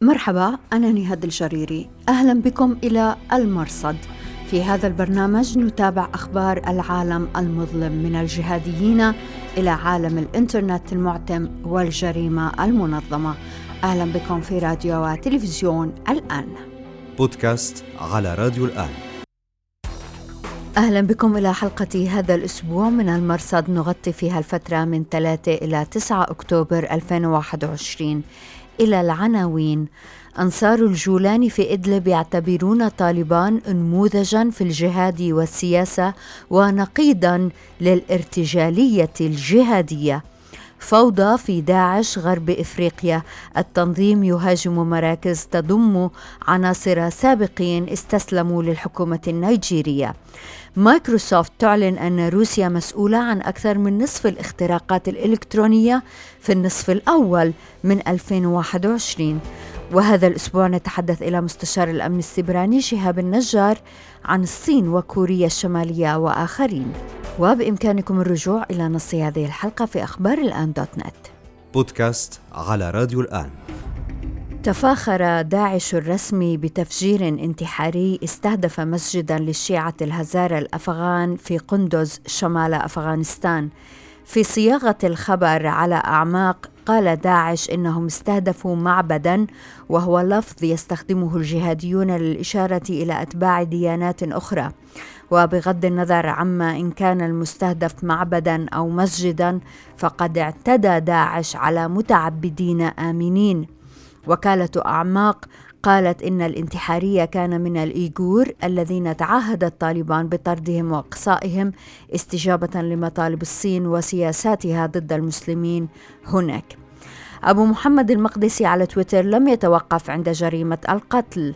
مرحبا أنا نهاد الجريري. أهلا بكم إلى المرصد. في هذا البرنامج نتابع أخبار العالم المظلم من الجهاديين إلى عالم الإنترنت المعتم والجريمة المنظمة. أهلا بكم في راديو وتلفزيون الآن. بودكاست على راديو الآن. أهلا بكم إلى حلقة هذا الأسبوع من المرصد. نغطي فيها الفترة من 3 إلى 9 أكتوبر 2021 إلى العناوين. أنصار الجولان في إدلب يعتبرون طالبان نموذجا في الجهاد والسياسة ونقيضا للارتجالية الجهادية. فوضى في داعش غرب إفريقيا. التنظيم يهاجم مراكز تضم عناصر سابقين استسلموا للحكومة النيجيرية. مايكروسوفت تعلن أن روسيا مسؤولة عن أكثر من نصف الاختراقات الإلكترونية في النصف الأول من 2021 وهذا الأسبوع نتحدث إلى مستشار الأمن السبراني شهاب النجار عن الصين وكوريا الشمالية وآخرين. وبإمكانكم الرجوع إلى نص هذه الحلقة في أخبار الآن دوت نت. بودكاست على راديو الآن. تفاخر داعش الرسمي بتفجير انتحاري استهدف مسجدا للشيعة الهزارة الأفغان في قندز شمال أفغانستان. في صياغة الخبر على أعماق قال داعش إنهم استهدفوا معبدا وهو لفظ يستخدمه الجهاديون للإشارة إلى أتباع ديانات أخرى. وبغض النظر عما إن كان المستهدف معبدا أو مسجدا فقد اعتدى داعش على متعبدين آمنين. وكالة أعماق قالت إن الانتحارية كان من الإيغور الذين تعهد طالبان بطردهم وأقصائهم استجابة لمطالب الصين وسياساتها ضد المسلمين هناك. أبو محمد المقدسي على تويتر لم يتوقف عند جريمة القتل.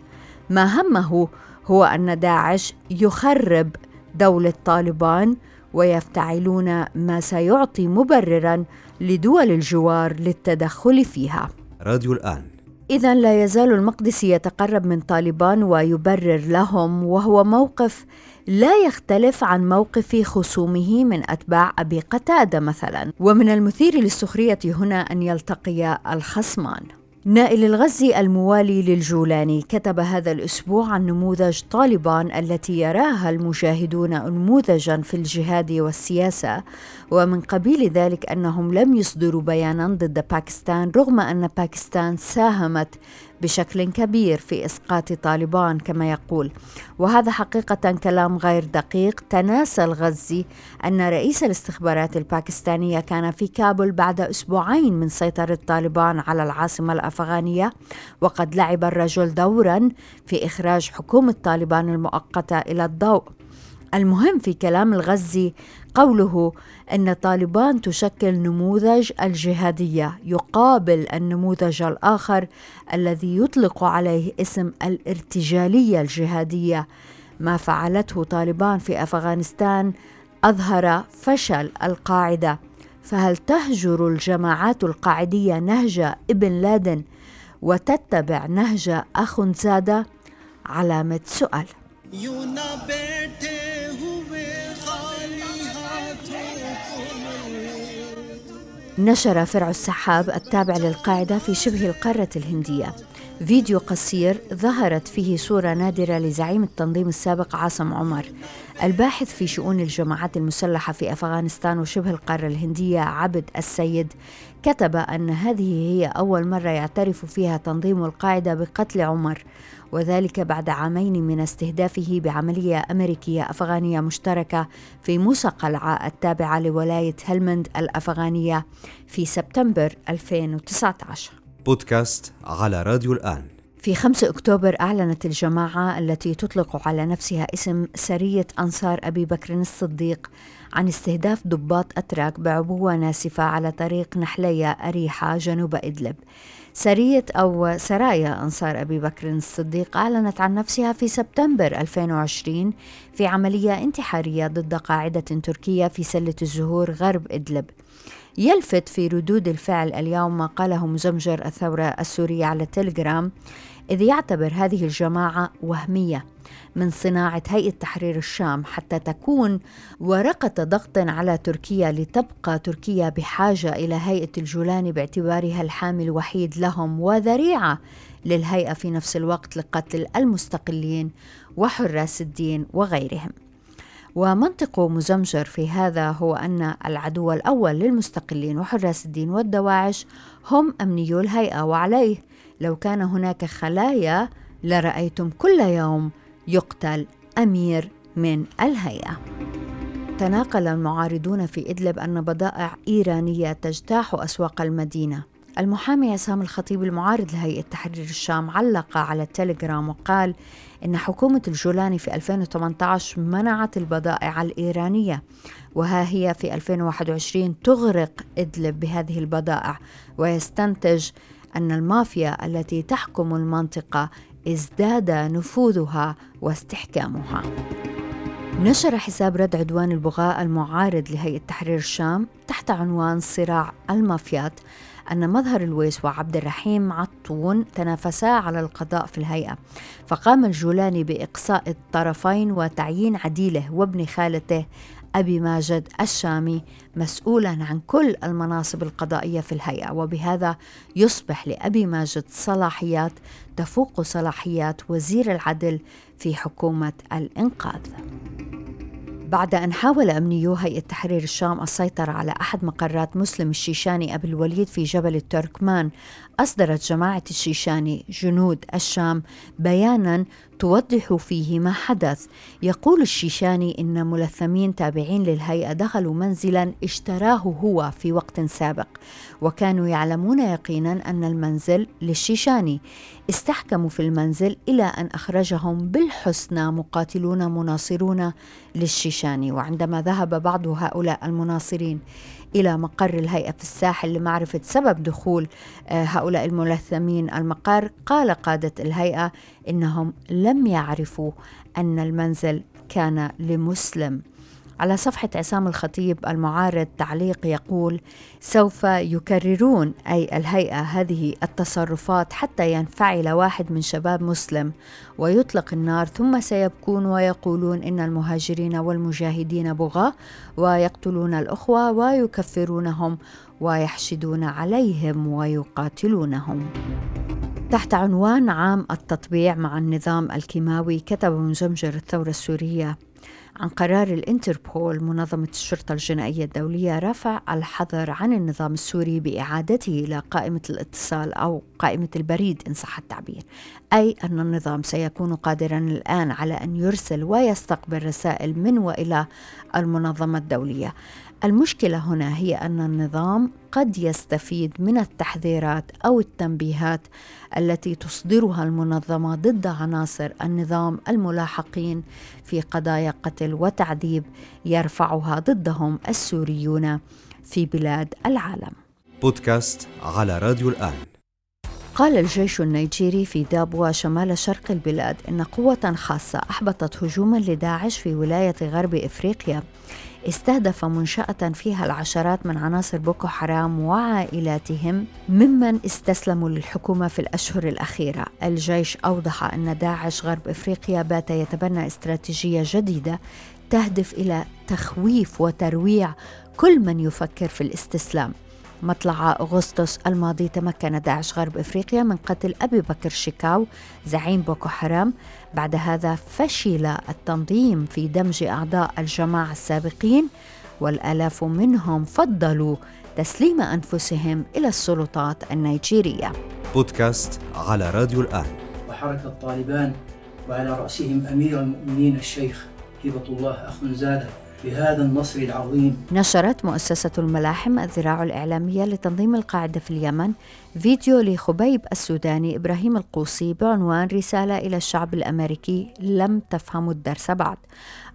ما همه هو أن داعش يخرب دولة طالبان ويفتعلون ما سيعطي مبررا لدول الجوار للتدخل فيها. راديو الآن إذا لا يزال المقدسي يتقرب من طالبان ويبرر لهم وهو موقف لا يختلف عن موقف خصومه من أتباع أبي قتادة مثلا. ومن المثير للسخرية هنا أن يلتقي الخصمان. نائل الغزي الموالي للجولاني كتب هذا الأسبوع عن نموذج طالبان التي يراها المجاهدون نموذجا في الجهاد والسياسة. ومن قبيل ذلك أنهم لم يصدروا بيانا ضد باكستان رغم أن باكستان ساهمت بشكل كبير في إسقاط طالبان كما يقول. وهذا حقيقة كلام غير دقيق. تناسى الغزي أن رئيس الاستخبارات الباكستانية كان في كابول بعد أسبوعين من سيطرة طالبان على العاصمة الأفغانية وقد لعب الرجل دورا في إخراج حكومة طالبان المؤقتة إلى الضوء. المهم في كلام الغزي قوله أن طالبان تشكل نموذج الجهادية يقابل النموذج الآخر الذي يطلق عليه اسم الارتجالية الجهادية. ما فعلته طالبان في أفغانستان أظهر فشل القاعدة. فهل تهجر الجماعات القاعدية نهج ابن لادن وتتبع نهج اخ زاده علامة سؤال. نشر فرع السحاب التابع للقاعدة في شبه القارة الهندية. فيديو قصير ظهرت فيه صورة نادرة لزعيم التنظيم السابق عاصم عمر. الباحث في شؤون الجماعات المسلحة في أفغانستان وشبه القارة الهندية عبد السيد كتب أن هذه هي أول مرة يعترف فيها تنظيم القاعدة بقتل عمر. وذلك بعد عامين من استهدافه بعملية أمريكية أفغانية مشتركة في موسى قلعة التابعة لولاية هلمند الأفغانية في سبتمبر 2019 بودكاست على راديو الآن. في 5 أكتوبر أعلنت الجماعة التي تطلق على نفسها اسم سرية أنصار أبي بكر الصديق عن استهداف ضباط أتراك بعبوة ناسفة على طريق نحلية أريحة جنوب إدلب. سرية أو سرايا أنصار أبي بكر الصديق أعلنت عن نفسها في سبتمبر 2020 في عملية انتحارية ضد قاعدة تركية في سلة الزهور غرب إدلب. يلفت في ردود الفعل اليوم ما قاله مزمجر الثورة السورية على تليجرام إذ يعتبر هذه الجماعة وهمية من صناعة هيئة تحرير الشام حتى تكون ورقة ضغط على تركيا لتبقى تركيا بحاجة إلى هيئة الجولان باعتبارها الحامي الوحيد لهم وذريعة للهيئة في نفس الوقت لقتل المستقلين وحراس الدين وغيرهم. ومنطق مزمجر في هذا هو أن العدو الأول للمستقلين وحراس الدين والدواعش هم أمنيو الهيئة وعليه لو كان هناك خلايا لرأيتم كل يوم يقتل أمير من الهيئة. تناقل المعارضون في إدلب أن بضائع إيرانية تجتاح أسواق المدينة. المحامي عصام الخطيب المعارض لهيئة تحرير الشام علق على التليجرام وقال إن حكومة الجولاني في 2018 منعت البضائع الإيرانية وها هي في 2021 تغرق إدلب بهذه البضائع ويستنتج أن المافيا التي تحكم المنطقة ازداد نفوذها واستحكامها. نشر حساب رد عدوان البغاء المعارض لهيئة تحرير الشام تحت عنوان صراع المافيات أن مظهر الويس وعبد الرحيم عطون تنافسا على القضاء في الهيئة. فقام الجولاني بإقصاء الطرفين وتعيين عديله وابن خالته أبي ماجد الشامي مسؤولا عن كل المناصب القضائية في الهيئة وبهذا يصبح لأبي ماجد صلاحيات تفوق صلاحيات وزير العدل في حكومة الإنقاذ. بعد أن حاول أمنيو هيئة تحرير الشام السيطرة على أحد مقرات مسلم الشيشاني أبي الوليد في جبل التركمان أصدرت جماعة الشيشاني جنود الشام بيانا توضح فيه ما حدث. يقول الشيشاني إن ملثمين تابعين للهيئة دخلوا منزلا اشتراه هو في وقت سابق وكانوا يعلمون يقينا أن المنزل للشيشاني. استحكموا في المنزل إلى أن أخرجهم بالحسنى مقاتلون مناصرون للشيشاني. وعندما ذهب بعض هؤلاء المناصرين إلى مقر الهيئة في الساحل لمعرفة سبب دخول آه، هؤلاء الملثمين المقر. قال قادة الهيئة إنهم لم يعرفوا أن المنزل كان لمسلم. على صفحة عصام الخطيب المعارض تعليق يقول سوف يكررون أي الهيئة هذه التصرفات حتى ينفعل واحد من شباب مسلم ويطلق النار ثم سيبكون ويقولون إن المهاجرين والمجاهدين بغاة ويقتلون الأخوة ويكفرونهم ويحشدون عليهم ويقاتلونهم. تحت عنوان عام التطبيع مع النظام الكيماوي كتب مجمجر الثورة السورية عن قرار الانتربول منظمة الشرطة الجنائية الدولية رفع الحظر عن النظام السوري بإعادته إلى قائمة الاتصال أو قائمة البريد إن صح التعبير أي أن النظام سيكون قادرا الآن على أن يرسل ويستقبل رسائل من وإلى المنظمة الدولية. المشكلة هنا هي أن النظام قد يستفيد من التحذيرات أو التنبيهات التي تصدرها المنظمة ضد عناصر النظام الملاحقين في قضايا قتل وتعذيب يرفعها ضدهم السوريون في بلاد العالم. بودكاست على راديو الآن. قال الجيش النيجيري في دابوا شمال شرق البلاد إن قوة خاصة أحبطت هجوما لداعش في ولاية غرب إفريقيا استهدف منشأة فيها العشرات من عناصر بوكو حرام وعائلاتهم ممن استسلموا للحكومة في الأشهر الأخيرة. الجيش أوضح أن داعش غرب إفريقيا بات يتبنى استراتيجية جديدة تهدف إلى تخويف وترويع كل من يفكر في الاستسلام. مطلع أغسطس الماضي تمكن داعش غرب إفريقيا من قتل أبي بكر شيكاو زعيم بوكو حرام. بعد هذا فشل التنظيم في دمج أعضاء الجماعة السابقين والآلاف منهم فضلوا تسليم أنفسهم إلى السلطات النيجيرية. بودكاست على راديو الآن. وحركة طالبان وعلى رأسهم أمير المؤمنين الشيخ هبة الله أخنزادة. بهذا النصر العظيم. نشرت مؤسسة الملاحم الذراع الإعلامية لتنظيم القاعدة في اليمن فيديو لخبيب السوداني إبراهيم القوصي بعنوان رسالة إلى الشعب الأمريكي لم تفهموا الدرس بعد.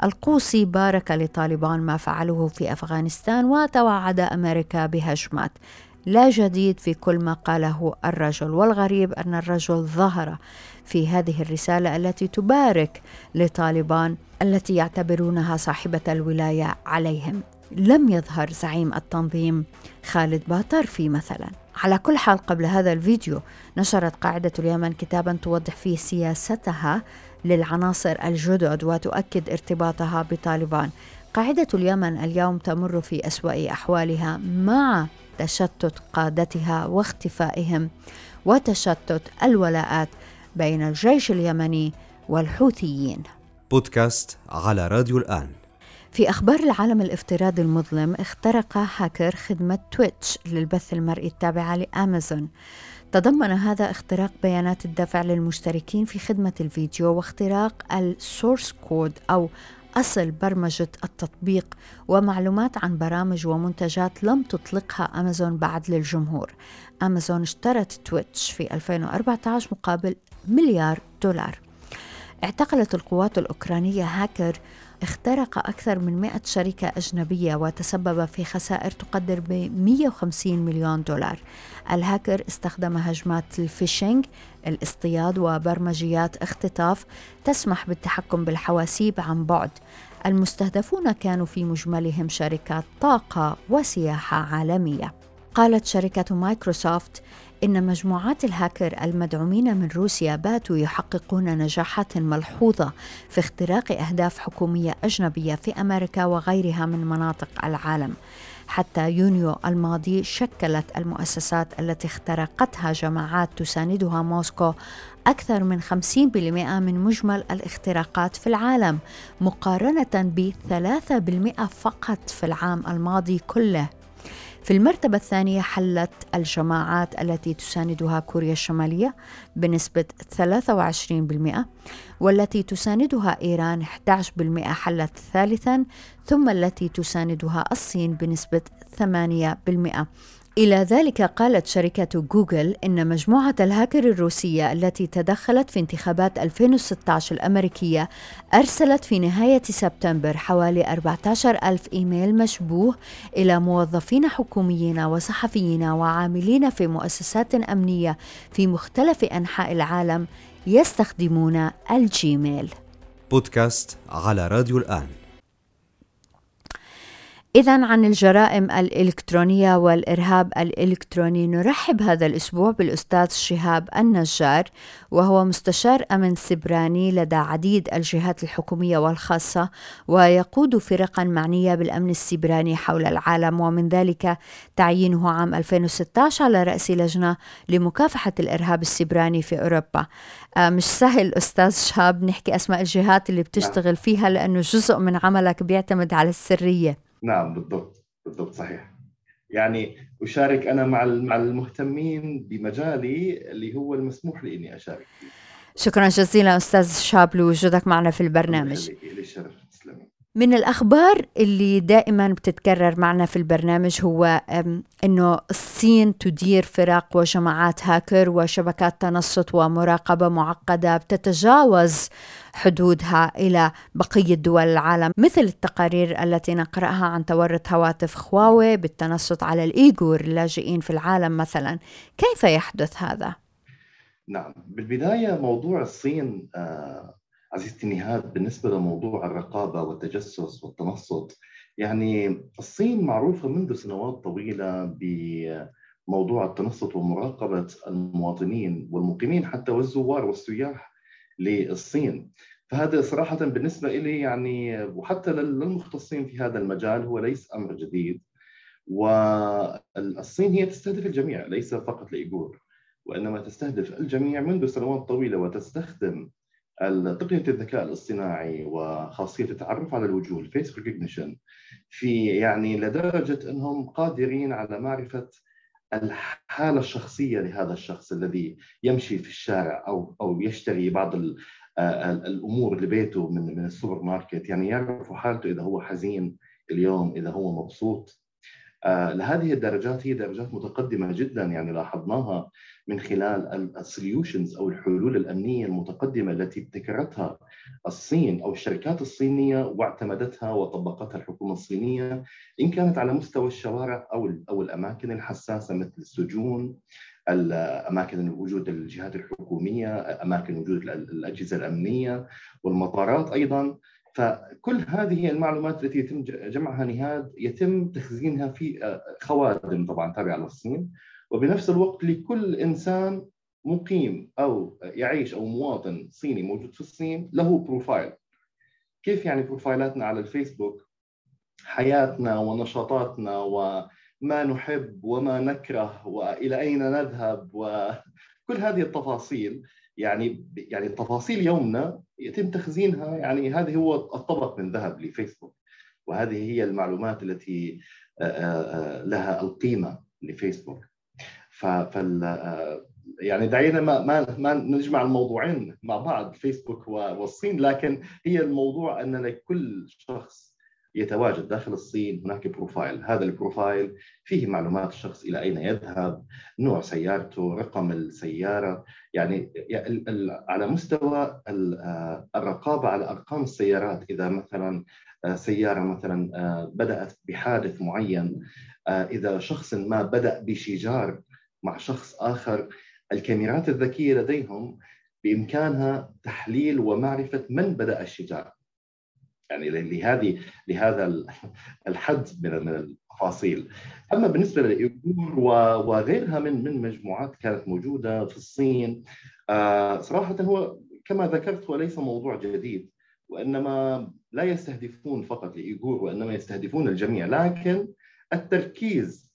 القوصي بارك لطالبان ما فعلوه في أفغانستان وتوعد أمريكا بهجمات. لا جديد في كل ما قاله الرجل والغريب أن الرجل ظهر في هذه الرسالة التي تبارك لطالبان التي يعتبرونها صاحبة الولاية عليهم. لم يظهر زعيم التنظيم خالد باطرفي مثلا. على كل حال قبل هذا الفيديو نشرت قاعدة اليمن كتابا توضح فيه سياستها للعناصر الجدد وتؤكد ارتباطها بطالبان. قاعدة اليمن اليوم تمر في أسوأ أحوالها مع تشتت قادتها واختفائهم وتشتت الولاءات بين الجيش اليمني والحوثيين. بودكاست على راديو الآن. في أخبار العالم الافتراضي المظلم اخترق هاكر خدمة تويتش للبث المرئي التابعة لأمازون. تضمن هذا اختراق بيانات الدفع للمشتركين في خدمة الفيديو واختراق ال source code أو أصل برمجة التطبيق ومعلومات عن برامج ومنتجات لم تطلقها أمازون بعد للجمهور. أمازون اشترت تويتش في 2014 مقابل مليار دولار. اعتقلت القوات الأوكرانية هاكر اخترق أكثر من 100 شركة أجنبية وتسبب في خسائر تقدر ب 150 مليون دولار. الهاكر استخدم هجمات الفيشينج الاصطياد وبرمجيات اختطاف تسمح بالتحكم بالحواسيب عن بعد. المستهدفون كانوا في مجملهم شركات طاقة وسياحة عالمية. قالت شركة مايكروسوفت إن مجموعات الهاكر المدعومين من روسيا باتوا يحققون نجاحات ملحوظة في اختراق أهداف حكومية أجنبية في أمريكا وغيرها من مناطق العالم. حتى يونيو الماضي شكلت المؤسسات التي اخترقتها جماعات تساندها موسكو أكثر من 50% من مجمل الاختراقات في العالم مقارنة ب 3% فقط في العام الماضي كله في المرتبة الثانية حلت الجماعات التي تساندها كوريا الشمالية بنسبة 23% والتي تساندها إيران 11% حلت ثالثا ثم التي تساندها الصين بنسبة 8% إلى ذلك قالت شركة جوجل إن مجموعة الهاكر الروسية التي تدخلت في انتخابات 2016 الأمريكية أرسلت في نهاية سبتمبر حوالي 14 ألف إيميل مشبوه إلى موظفين حكوميين وصحفيين وعاملين في مؤسسات أمنية في مختلف أنحاء العالم يستخدمون الجيميل. بودكاست على راديو الآن. إذا عن الجرائم الإلكترونية والإرهاب الإلكتروني نرحب هذا الأسبوع بالأستاذ شهاب النجار وهو مستشار أمن سبراني لدى عديد الجهات الحكومية والخاصة ويقود فرقا معنية بالأمن السبراني حول العالم ومن ذلك تعيينه عام 2016 على رأس لجنة لمكافحة الإرهاب السبراني في أوروبا. آه، مش سهل أستاذ شهاب نحكي أسماء الجهات اللي بتشتغل فيها لأنه جزء من عملك بيعتمد على السرية. نعم بالضبط بالضبط صحيح. يعني أشارك أنا مع مع المهتمين بمجالي اللي هو المسموح لي إني أشارك فيه. شكرا جزيلا أستاذ شاب لوجودك معنا في البرنامج. لي تسلمي من الأخبار اللي دائما بتتكرر معنا في البرنامج هو أنه الصين تدير فرق وجماعات هاكر وشبكات تنصت ومراقبة معقدة بتتجاوز حدودها إلى بقية دول العالم مثل التقارير التي نقرأها عن تورط هواتف خواوي بالتنصت على الإيغور اللاجئين في العالم مثلا كيف يحدث هذا؟ نعم بالبداية موضوع الصين آه عزيزتي نهاد بالنسبة لموضوع الرقابة والتجسس والتنصت يعني الصين معروفة منذ سنوات طويلة بموضوع التنصت ومراقبة المواطنين والمقيمين حتى والزوار والسياح للصين. فهذا صراحة بالنسبة لي يعني وحتى للمختصين في هذا المجال هو ليس أمر جديد والصين هي تستهدف الجميع ليس فقط الإيغور وإنما تستهدف الجميع منذ سنوات طويلة وتستخدم تقنية الذكاء الاصطناعي وخاصية التعرف على الوجوه ال face recognition في يعني لدرجة أنهم قادرين على معرفة الحالة الشخصية لهذا الشخص الذي يمشي في الشارع أو أو يشتري بعض الأمور لبيته من من السوبر ماركت. يعني يعرفوا حالته إذا هو حزين اليوم إذا هو مبسوط. لهذه الدرجات هي درجات متقدمة جدا يعني لاحظناها من خلال السوليوشنز أو الحلول الأمنية المتقدمة التي ابتكرتها الصين أو الشركات الصينية واعتمدتها وطبقتها الحكومة الصينية إن كانت على مستوى الشوارع أو أو الأماكن الحساسة مثل السجون أماكن وجود الجهات الحكومية، أماكن وجود الأجهزة الأمنية والمطارات أيضا. فكل هذه المعلومات التي يتم جمعها نهاد يتم تخزينها في آه، خوادم طبعا تابعة للصين. وبنفس الوقت لكل إنسان مقيم أو يعيش أو مواطن صيني موجود في الصين له بروفايل كيف يعني بروفايلاتنا على الفيسبوك؟ حياتنا ونشاطاتنا وما نحب وما نكره وإلى أين نذهب و كل هذه التفاصيل يعني يعني تفاصيل يومنا يتم تخزينها يعني هذه هو الطبق من ذهب لفيسبوك وهذه هي المعلومات التي لها القيمة لفيسبوك. فال يعني دعينا ما ما ما نجمع الموضوعين مع بعض فيسبوك والصين لكن هي الموضوع ان لكل شخص يتواجد داخل الصين هناك profile. هذا ال profile فيه معلومات الشخص إلى أين يذهب نوع سيارته رقم السيارة. يعني على مستوى الرقابة على أرقام السيارات. إذا مثلا سيارة مثلا بدأت بحادث معين إذا شخص ما بدأ بشجار مع شخص آخر الكاميرات الذكية لديهم بإمكانها تحليل ومعرفة من بدأ الشجار. يعني لهذه لهذا الحد من التفاصيل أما بالنسبة للايغور وغيرها من من مجموعات كانت موجودة في الصين آه، صراحة هو كما ذكرت هو ليس موضوع جديد وإنما لا يستهدفون فقط الايغور وإنما يستهدفون الجميع لكن التركيز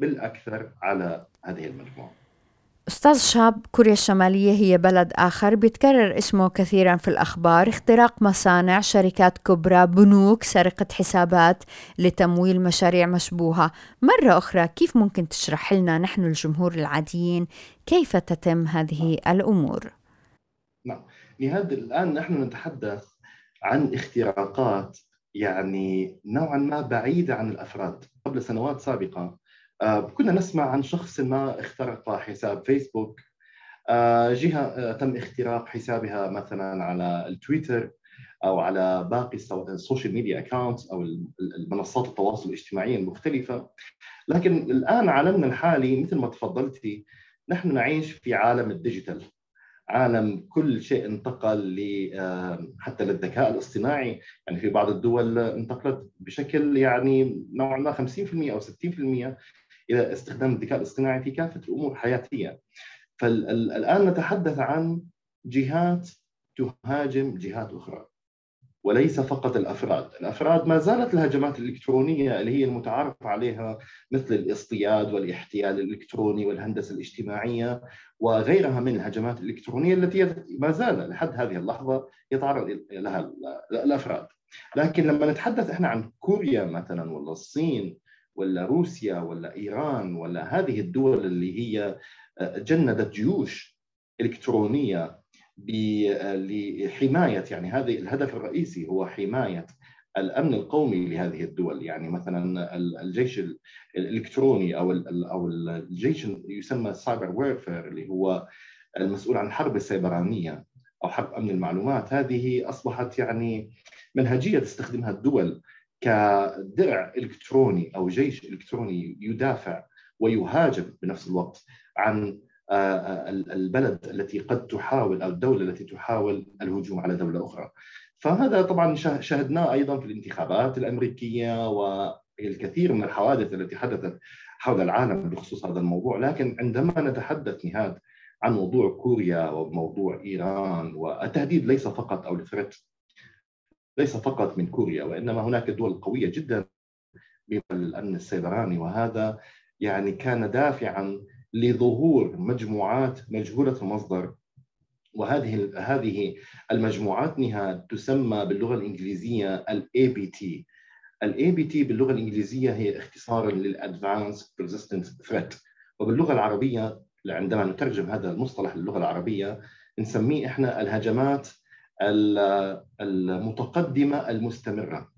بالأكثر على هذه المجموعة. أستاذ شاب كوريا الشمالية هي بلد آخر بيتكرر اسمه كثيرا في الأخبار اختراق مصانع شركات كبرى بنوك سرقة حسابات لتمويل مشاريع مشبوهة. مرة أخرى كيف ممكن تشرح لنا نحن الجمهور العاديين كيف تتم هذه الأمور؟ نعم. لهذا الآن نحن نتحدث عن اختراقات يعني نوعا ما بعيدة عن الأفراد. قبل سنوات سابقة كنا نسمع عن شخص ما اخترق حساب فيسبوك. آه، جهة آه، تم اختراق حسابها مثلا على التويتر أو على باقي ال social media accounts أو المنصات التواصل الاجتماعي المختلفة. لكن الآن عالمنا الحالي مثل ما تفضلتي نحن نعيش في عالم ال digital. عالم كل شيء انتقل حتى للذكاء الاصطناعي. يعني في بعض الدول انتقلت بشكل يعني نوعا ما 50% أو 60% إلى استخدام الذكاء الاصطناعي في كافة الأمور الحياتيه. فالان نتحدث عن جهات تهاجم جهات أخرى وليس فقط الأفراد، الأفراد ما زالت الهجمات الإلكترونية اللي هي المتعارف عليها مثل الاصطياد والاحتيال الإلكتروني والهندسة الاجتماعية وغيرها من الهجمات الإلكترونية التي ما زال لحد هذه اللحظة يتعرض لها الأفراد. لكن لما نتحدث إحنا عن كوريا مثلا ولا الصين ولا روسيا ولا إيران ولا هذه الدول اللي هي آه، جندت جيوش إلكترونية لحماية يعني هذه الهدف الرئيسي هو حماية الأمن القومي لهذه الدول. يعني مثلا الجيش الإلكتروني أو أو الجيش يسمى cyber warfare اللي هو المسؤول عن الحرب السيبرانيه أو حرب أمن المعلومات هذه أصبحت يعني منهجية تستخدمها الدول كدرع إلكتروني أو جيش إلكتروني يدافع ويهاجم بنفس الوقت عن آه، آه، البلد التي قد تحاول أو الدولة التي تحاول الهجوم على دولة أخرى. فهذا طبعا شاهدناه أيضا في الانتخابات الأمريكية والكثير من الحوادث التي حدثت حول العالم بخصوص هذا الموضوع، لكن عندما نتحدث نهاد عن موضوع كوريا وموضوع إيران والتهديد ليس فقط أو الثريت ليس فقط من كوريا وإنما هناك دول قوية جدا بالامن السيبراني. وهذا يعني كان دافعا لظهور مجموعات مجهولة المصدر. وهذه هذه المجموعات إنها تسمى باللغة الإنجليزية ال APT ال APT باللغة الإنجليزية هي اختصارا لل advanced persistent threat وباللغة العربية عندما نترجم هذا المصطلح للغة العربية نسميه إحنا الهجمات المتقدمة المستمرة.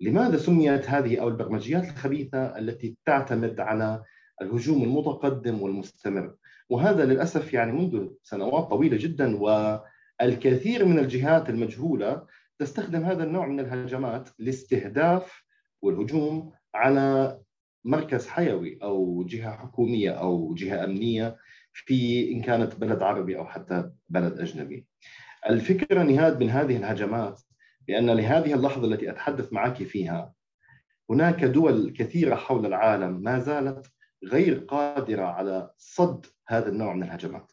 لماذا سميت هذه أو البرمجيات الخبيثة التي تعتمد على الهجوم المتقدم والمستمر؟ وهذا للأسف يعني منذ سنوات طويلة جدا والكثير من الجهات المجهولة تستخدم هذا النوع من الهجمات لاستهداف والهجوم على مركز حيوي أو جهة حكومية أو جهة أمنية في إن كانت بلد عربي أو حتى بلد أجنبي. الفكرة نهاد من هذه الهجمات بأن لهذه اللحظة التي أتحدث معك فيها هناك دول كثيرة حول العالم ما زالت غير قادرة على صد هذا النوع من الهجمات.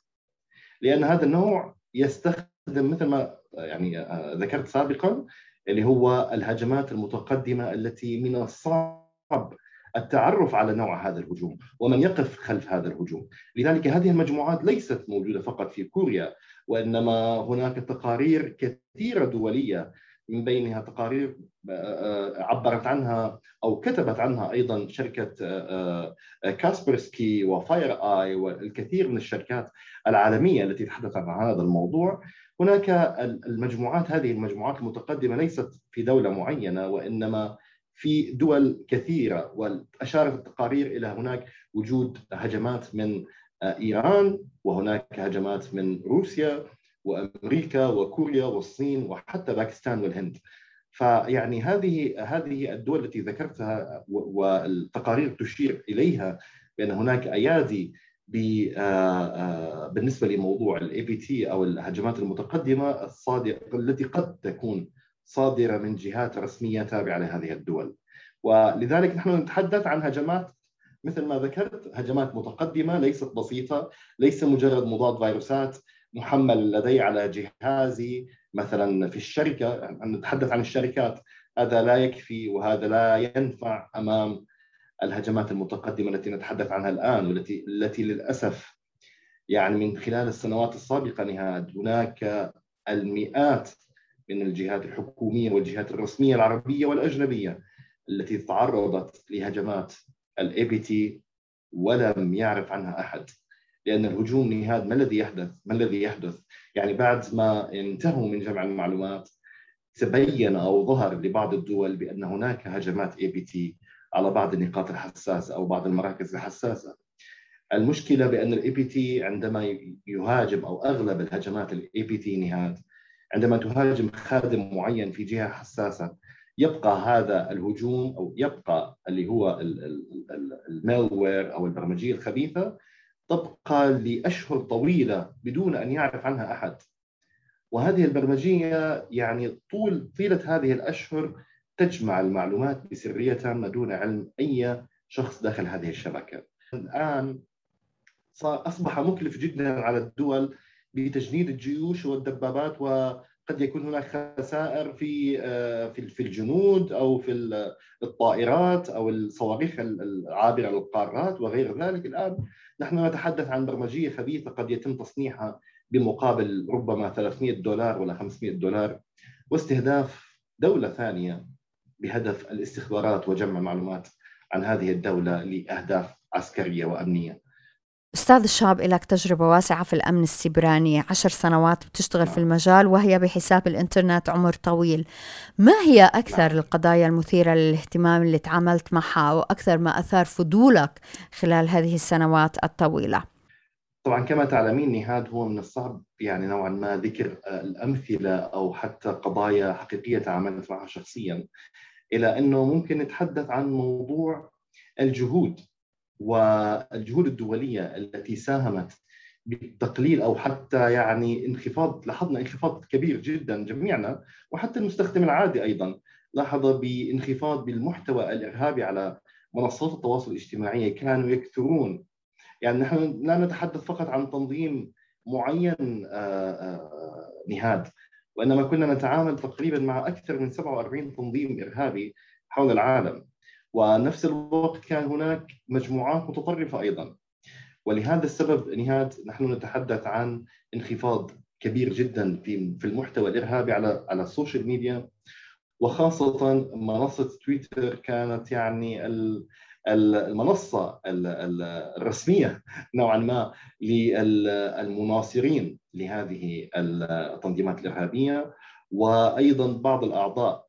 لأن هذا النوع يستخدم مثل ما يعني ذكرت سابقا اللي هو الهجمات المتقدمة التي من الصعب التعرف على نوع هذا الهجوم ومن يقف خلف هذا الهجوم. لذلك هذه المجموعات ليست موجودة فقط في كوريا وإنما هناك تقارير كثيرة دولية من بينها تقارير آه، آه، عبرت عنها أو كتبت عنها أيضا شركة آه، كاسبرسكي وفاير آي والكثير من الشركات العالمية التي تحدثت عن هذا الموضوع. هناك المجموعات هذه المجموعات المتقدمة ليست في دولة معينة وإنما في دول كثيرة واشارت التقارير إلى هناك وجود هجمات من إيران وهناك هجمات من روسيا وأمريكا وكوريا والصين وحتى باكستان والهند. فيعني هذه هذه الدول التي ذكرتها والتقارير تشير إليها بأن هناك أيادي آه، آه، بالنسبة لموضوع ال APT أو الهجمات المتقدمة الصادقة التي قد تكون صادرة من جهات رسمية تابعة لهذه الدول. ولذلك نحن نتحدث عن هجمات مثل ما ذكرت هجمات متقدمة ليست بسيطة ليس مجرد مضاد فيروسات. محمل لدي على جهازي مثلا في الشركة نتحدث عن الشركات. هذا لا يكفي وهذا لا ينفع أمام الهجمات المتقدمة التي نتحدث عنها الآن والتي التي للأسف يعني من خلال السنوات السابقة نهاد. هناك المئات من الجهات الحكومية والجهات الرسمية العربية والأجنبية التي تعرضت لهجمات ال APT ولم يعرف عنها أحد لأن الهجوم نهاد ما الذي يحدث؟ ما الذي يحدث؟ يعني بعد ما انتهوا من جمع المعلومات تبين أو ظهر لبعض الدول بأن هناك هجمات APT على بعض النقاط الحساسة أو بعض المراكز الحساسة. المشكلة بأن ال APT عندما يهاجم أو أغلب الهجمات ال APT نهاد عندما تهاجم خادم معين في جهة حساسة يبقى هذا الهجوم أو يبقى اللي هو المالوير أو البرمجية الخبيثة تبقى لأشهر طويلة بدون أن يعرف عنها أحد وهذه البرمجية يعني طول طيلة هذه الأشهر تجمع المعلومات بسرية ما دون علم أي شخص داخل هذه الشبكة. الآن أصبح مكلف جدا على الدول بتجنيد الجيوش والدبابات وقد يكون هناك خسائر في آه، في الجنود أو في الطائرات أو الصواريخ العابرة للقارات وغير ذلك الآن نحن نتحدث عن برمجية خبيثة قد يتم تصنيعها بمقابل ربما 300 دولار ولا 500 دولار واستهداف دولة ثانية بهدف الاستخبارات وجمع معلومات عن هذه الدولة لأهداف عسكرية وأمنية. أستاذ الشاب لك تجربة واسعة في الأمن السيبراني عشر سنوات بتشتغل في المجال وهي بحساب الإنترنت عمر طويل ما هي أكثر القضايا المثيرة للاهتمام اللي تعاملت معها وأكثر ما أثار فضولك خلال هذه السنوات الطويلة؟ طبعا كما تعلمين نهاد هو من الصعب يعني نوعا ما ذكر الأمثلة أو حتى قضايا حقيقية تعاملت معها شخصيا إلى أنه ممكن نتحدث عن موضوع الجهود والجهود الدولية التي ساهمت بتقليل أو حتى يعني انخفاض لاحظنا انخفاض كبير جدا جميعنا وحتى المستخدم العادي أيضا لاحظ بانخفاض بالمحتوى الإرهابي على منصات التواصل الاجتماعي كانوا يكثرون. يعني نحن لا نتحدث فقط عن تنظيم معين آه، آه، نهاد وإنما كنا نتعامل تقريبا مع أكثر من 47 تنظيم إرهابي حول العالم. ونفس الوقت كان هناك مجموعات متطرفة أيضا. ولهذا السبب نهاد نحن نتحدث عن انخفاض كبير جدا في في المحتوى الإرهابي على على ال social media. وخاصة منصة تويتر كانت يعني المنصة الرسمية نوعا ما للمناصرين لهذه التنظيمات الإرهابية. وأيضا بعض الأعضاء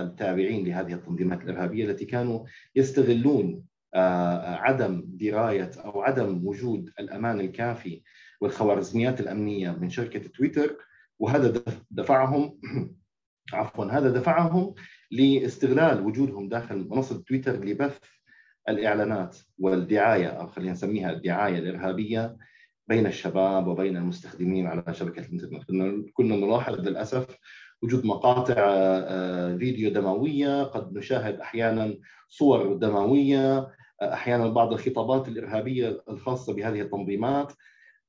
التابعين لهذه التنظيمات الإرهابية التي كانوا يستغلون آه، عدم دراية أو عدم وجود الأمان الكافي والخوارزميات الأمنية من شركة تويتر. وهذا دفعهم عفوا هذا دفعهم لاستغلال وجودهم داخل منصة تويتر لبث الإعلانات والدعاية أو خلينا نسميها الدعاية الإرهابية بين الشباب وبين المستخدمين على شبكة الإنترنت. كنا نلاحظ للأسف وجود مقاطع آه، فيديو دموية قد نشاهد أحيانا صور دموية آه، أحيانا بعض الخطابات الإرهابية الخاصة بهذه التنظيمات.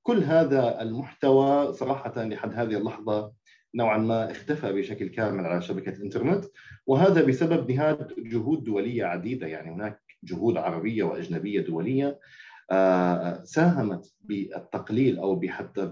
كل هذا المحتوى صراحة لحد هذه اللحظة نوعا ما اختفى بشكل كامل على شبكة الإنترنت وهذا بسبب نهاد جهود دولية عديدة. يعني هناك جهود عربية وأجنبية دولية آه، ساهمت بالتقليل أو حتى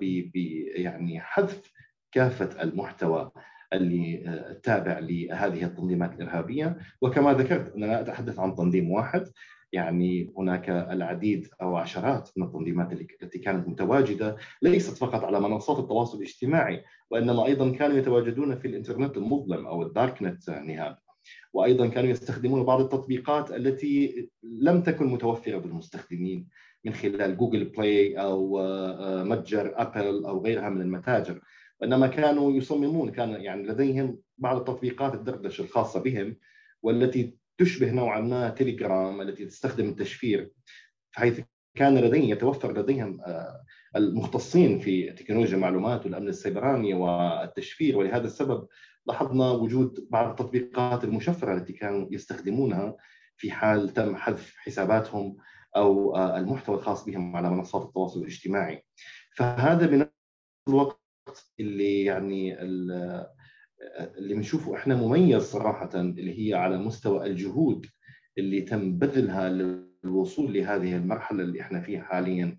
يعني حذف كافة المحتوى. اللي تابع لهذه التنظيمات الإرهابية. وكما ذكرت أنا لا اتحدث عن تنظيم واحد يعني هناك العديد أو عشرات من التنظيمات التي كانت متواجدة ليست فقط على منصات التواصل الاجتماعي وإنما أيضا كانوا يتواجدون في الإنترنت المظلم أو ال dark net نهاد وأيضا كانوا يستخدمون بعض التطبيقات التي لم تكن متوفرة بالمستخدمين من خلال جوجل بلاي أو آه، متجر أبل أو غيرها من المتاجر. وانما كانوا يصممون كان يعني لديهم بعض التطبيقات الدردشة الخاصة بهم والتي تشبه نوعا ما تليجرام التي تستخدم التشفير حيث كان لديهم يتوفر لديهم آه، المختصين في تكنولوجيا المعلومات والأمن السيبراني والتشفير. ولهذا السبب لاحظنا وجود بعض التطبيقات المشفرة التي كانوا يستخدمونها في حال تم حذف حساباتهم أو آه، المحتوى الخاص بهم على منصات التواصل الاجتماعي. فهذا بنفس الوقت اللي يعني اللي بنشوفه إحنا مميز صراحة اللي هي على مستوى الجهود اللي تم بذلها للوصول لهذه المرحلة اللي إحنا فيها حاليا.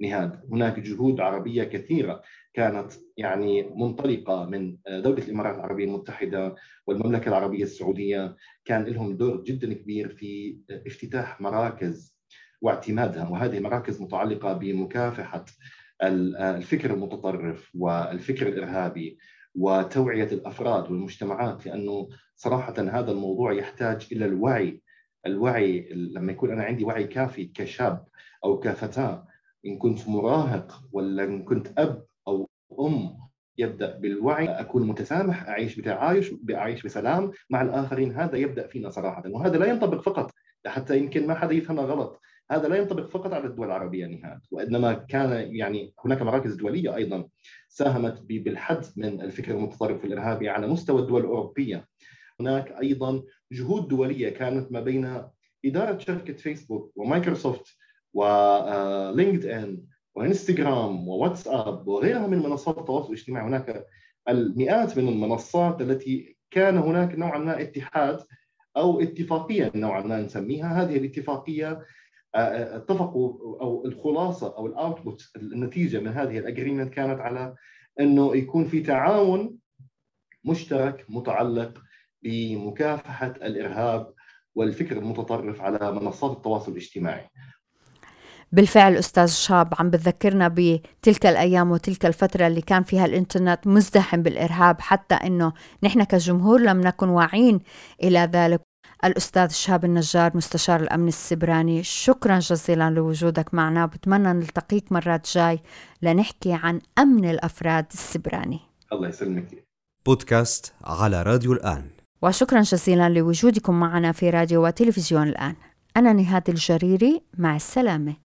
نهاد هناك جهود عربية كثيرة كانت يعني منطلقة من دولة الإمارات العربية المتحدة والمملكة العربية السعودية. كان لهم دور جدا كبير في افتتاح مراكز واعتمادها وهذه مراكز متعلقة بمكافحة الفكر المتطرف والفكر الإرهابي وتوعية الأفراد والمجتمعات لأنه صراحة هذا الموضوع يحتاج إلى الوعي. الوعي لما يكون أنا عندي وعي كافي كشاب أو كفتاة إن كنت مراهق ولا إن كنت أب أو أم يبدأ بالوعي. أكون متسامح أعيش بتعايش اعيش بسلام مع الآخرين هذا يبدأ فينا صراحة. وهذا لا ينطبق فقط حتى يمكن ما حدا يفهمها غلط. هذا لا ينطبق فقط على الدول العربية نهاد وإنما كان يعني هناك مراكز دولية أيضا ساهمت بالحد من الفكر المتطرف والارهابي على مستوى الدول الأوروبية. هناك أيضا جهود دولية كانت ما بين إدارة شركه فيسبوك ومايكروسوفت ولينكد ان وإنستغرام وواتساب وغيرها من منصات التواصل الاجتماعي. هناك المئات من المنصات التي كان هناك نوعا ما اتحاد أو اتفاقية نوعا ما نسميها. هذه الاتفاقية اتفقوا أو الخلاصة أو ال output النتيجة من هذه ال agreement كانت على إنه يكون في تعاون مشترك متعلق بمكافحة الإرهاب والفكر المتطرف على منصات التواصل الاجتماعي. بالفعل أستاذ شاب عم بتذكرنا بتلك الأيام وتلك الفترة اللي كان فيها الإنترنت مزدحم بالإرهاب حتى أنه نحن كجمهور لم نكن واعين إلى ذلك الأستاذ شهاب النجار مستشار الأمن السبراني شكرا جزيلا لوجودك معنا. بتمنى نلتقيك مرات جاي لنحكي عن أمن الأفراد السبراني. الله يسلمك. بودكاست على راديو الآن. وشكرا جزيلا لوجودكم معنا في راديو وتلفزيون الآن. أنا نهاد الجريري مع السلامة.